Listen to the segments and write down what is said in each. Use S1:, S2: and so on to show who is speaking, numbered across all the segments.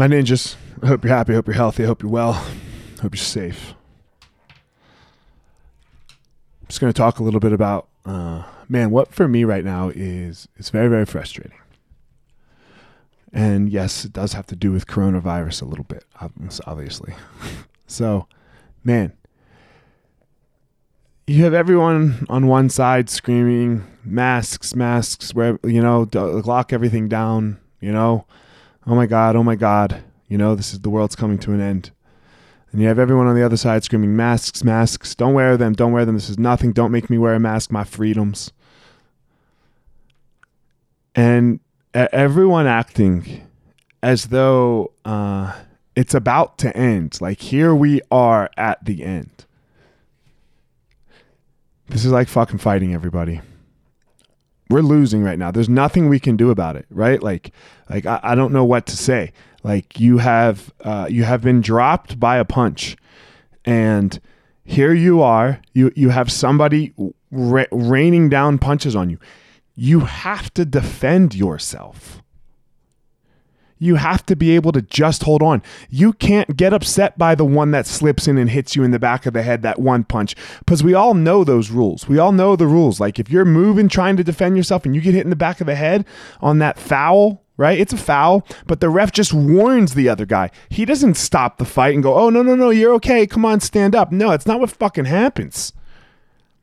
S1: My ninjas, I hope you're happy, I hope you're healthy, I hope you're well, I hope you're safe. I'm just going to talk a little bit about, uh, man, what for me right now is is very, very frustrating. And yes, it does have to do with coronavirus a little bit, obviously. so, man, you have everyone on one side screaming masks, masks, where you know, lock everything down, you know, oh my god, oh my god, you know, this is the world's coming to an end. And you have everyone on the other side screaming masks, masks, don't wear them, don't wear them. This is nothing. Don't make me wear a mask, my freedoms. And everyone acting as though uh, it's about to end. Like here we are at the end. This is like fucking fighting everybody. We're losing right now. There's nothing we can do about it, right? Like, like I, I don't know what to say. Like you have, uh, you have been dropped by a punch, and here you are. You you have somebody ra- raining down punches on you. You have to defend yourself. You have to be able to just hold on. You can't get upset by the one that slips in and hits you in the back of the head, that one punch, because we all know those rules. We all know the rules. Like if you're moving, trying to defend yourself, and you get hit in the back of the head on that foul, right? It's a foul, but the ref just warns the other guy. He doesn't stop the fight and go, oh, no, no, no, you're okay. Come on, stand up. No, it's not what fucking happens.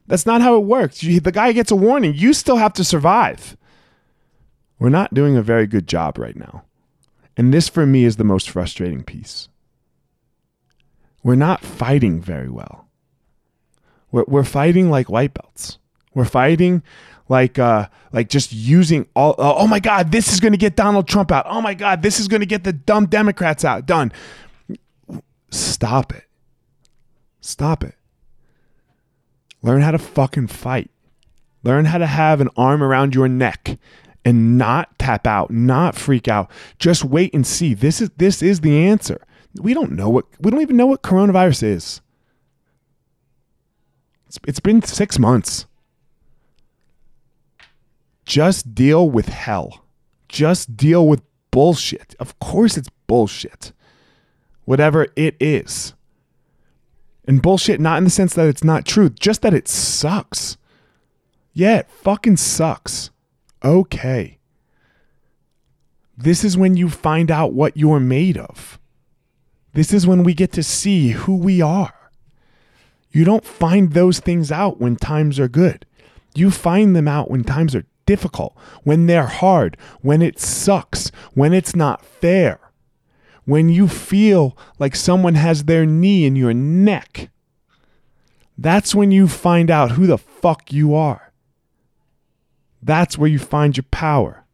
S1: That's not how it works. the guy gets a warning. You still have to survive. We're not doing a very good job right now. And this for me is the most frustrating piece. We're not fighting very well. We're, we're fighting like white belts. We're fighting like uh like just using all uh, oh my god this is going to get Donald Trump out. Oh my god this is going to get the dumb Democrats out. Done. Stop it. Stop it. Learn how to fucking fight. Learn how to have an arm around your neck and not tap out, not freak out. Just wait and see. This is this is the answer. We don't know what we don't even know what coronavirus is. it's, it's been 6 months. Just deal with hell. Just deal with bullshit. Of course it's bullshit. Whatever it is. And bullshit not in the sense that it's not true, just that it sucks. Yeah, it fucking sucks okay. This is when you find out what you're made of. This is when we get to see who we are. You don't find those things out when times are good. You find them out when times are difficult, when they're hard, when it sucks, when it's not fair, when you feel like someone has their knee in your neck. That's when you find out who the fuck you are. That's where you find your power.